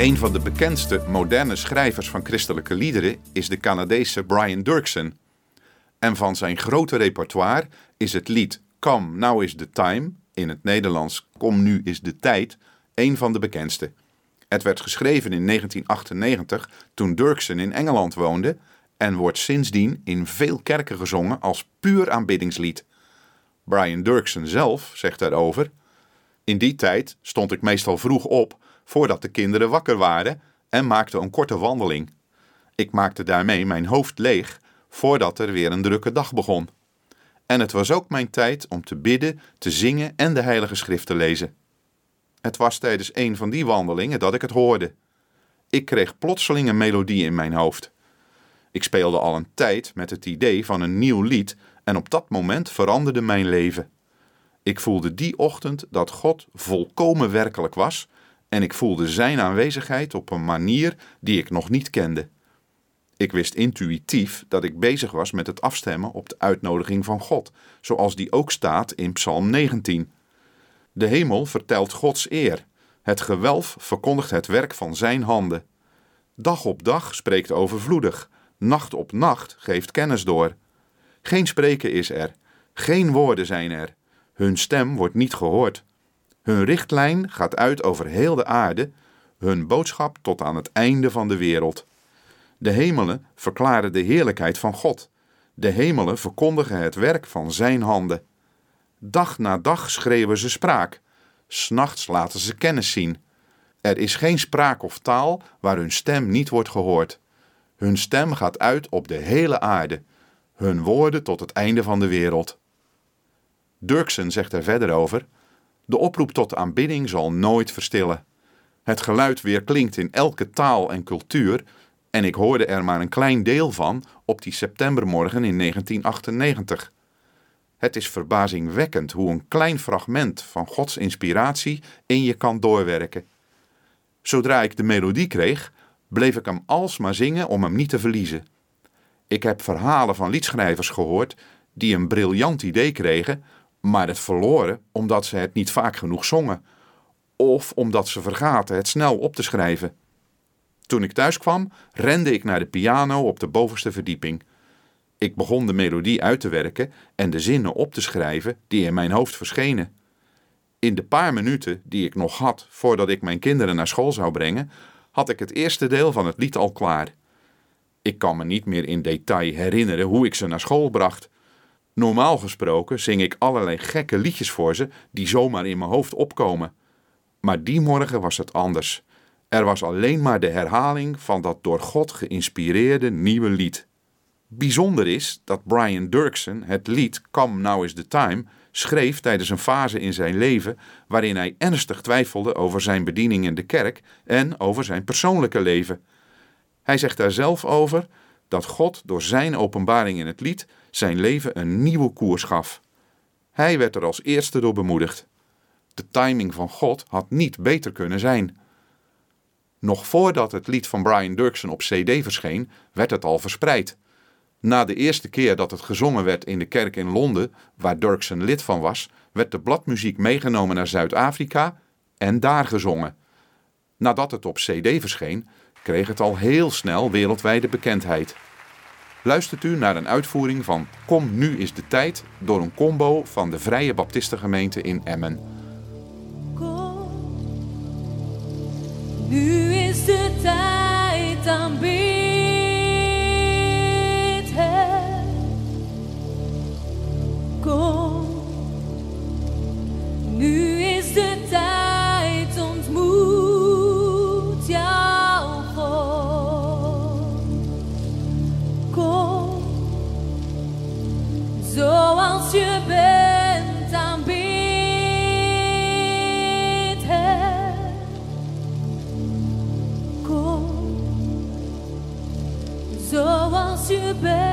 Een van de bekendste moderne schrijvers van christelijke liederen is de Canadese Brian Dirksen. En van zijn grote repertoire is het lied Come Now Is The Time, in het Nederlands Kom Nu Is De Tijd, een van de bekendste. Het werd geschreven in 1998 toen Dirksen in Engeland woonde en wordt sindsdien in veel kerken gezongen als puur aanbiddingslied. Brian Dirksen zelf zegt daarover: In die tijd stond ik meestal vroeg op voordat de kinderen wakker waren en maakte een korte wandeling. Ik maakte daarmee mijn hoofd leeg voordat er weer een drukke dag begon. En het was ook mijn tijd om te bidden, te zingen en de Heilige Schrift te lezen. Het was tijdens een van die wandelingen dat ik het hoorde. Ik kreeg plotseling een melodie in mijn hoofd. Ik speelde al een tijd met het idee van een nieuw lied en op dat moment veranderde mijn leven. Ik voelde die ochtend dat God volkomen werkelijk was en ik voelde Zijn aanwezigheid op een manier die ik nog niet kende. Ik wist intuïtief dat ik bezig was met het afstemmen op de uitnodiging van God, zoals die ook staat in Psalm 19. De hemel vertelt Gods eer, het gewelf verkondigt het werk van Zijn handen. Dag op dag spreekt overvloedig, nacht op nacht geeft kennis door. Geen spreken is er, geen woorden zijn er, hun stem wordt niet gehoord. Hun richtlijn gaat uit over heel de aarde, hun boodschap tot aan het einde van de wereld. De hemelen verklaren de heerlijkheid van God. De hemelen verkondigen het werk van Zijn handen. Dag na dag schreeuwen ze spraak, s'nachts laten ze kennis zien. Er is geen spraak of taal waar hun stem niet wordt gehoord. Hun stem gaat uit op de hele aarde, hun woorden tot het einde van de wereld. Dirksen zegt er verder over: De oproep tot aanbidding zal nooit verstillen. Het geluid weer klinkt in elke taal en cultuur, en ik hoorde er maar een klein deel van op die septembermorgen in 1998. Het is verbazingwekkend hoe een klein fragment van Gods inspiratie in je kan doorwerken. Zodra ik de melodie kreeg, bleef ik hem alsmaar zingen om hem niet te verliezen. Ik heb verhalen van liedschrijvers gehoord die een briljant idee kregen, maar het verloren omdat ze het niet vaak genoeg zongen, of omdat ze vergaten het snel op te schrijven. Toen ik thuis kwam, rende ik naar de piano op de bovenste verdieping. Ik begon de melodie uit te werken en de zinnen op te schrijven die in mijn hoofd verschenen. In de paar minuten die ik nog had voordat ik mijn kinderen naar school zou brengen, had ik het eerste deel van het lied al klaar. Ik kan me niet meer in detail herinneren hoe ik ze naar school bracht. Normaal gesproken zing ik allerlei gekke liedjes voor ze die zomaar in mijn hoofd opkomen. Maar die morgen was het anders. Er was alleen maar de herhaling van dat door God geïnspireerde nieuwe lied. Bijzonder is dat Brian Dirksen het lied Come Now Is The Time schreef tijdens een fase in zijn leven waarin hij ernstig twijfelde over zijn bediening in de kerk en over zijn persoonlijke leven. Hij zegt daar zelf over dat God door zijn openbaring in het lied zijn leven een nieuwe koers gaf. Hij werd er als eerste door bemoedigd. De timing van God had niet beter kunnen zijn. Nog voordat het lied van Brian Dirksen op CD verscheen, werd het al verspreid. Na de eerste keer dat het gezongen werd in de kerk in Londen, waar Dirksen lid van was, werd de bladmuziek meegenomen naar Zuid-Afrika en daar gezongen. Nadat het op CD verscheen, kreeg het al heel snel wereldwijde bekendheid. Luistert u naar een uitvoering van Kom nu is de tijd door een combo van de Vrije Baptistengemeente in Emmen. Kom, nu is de tijd aanbidden. Zoals je bent aanbid. Kom, zoals je bent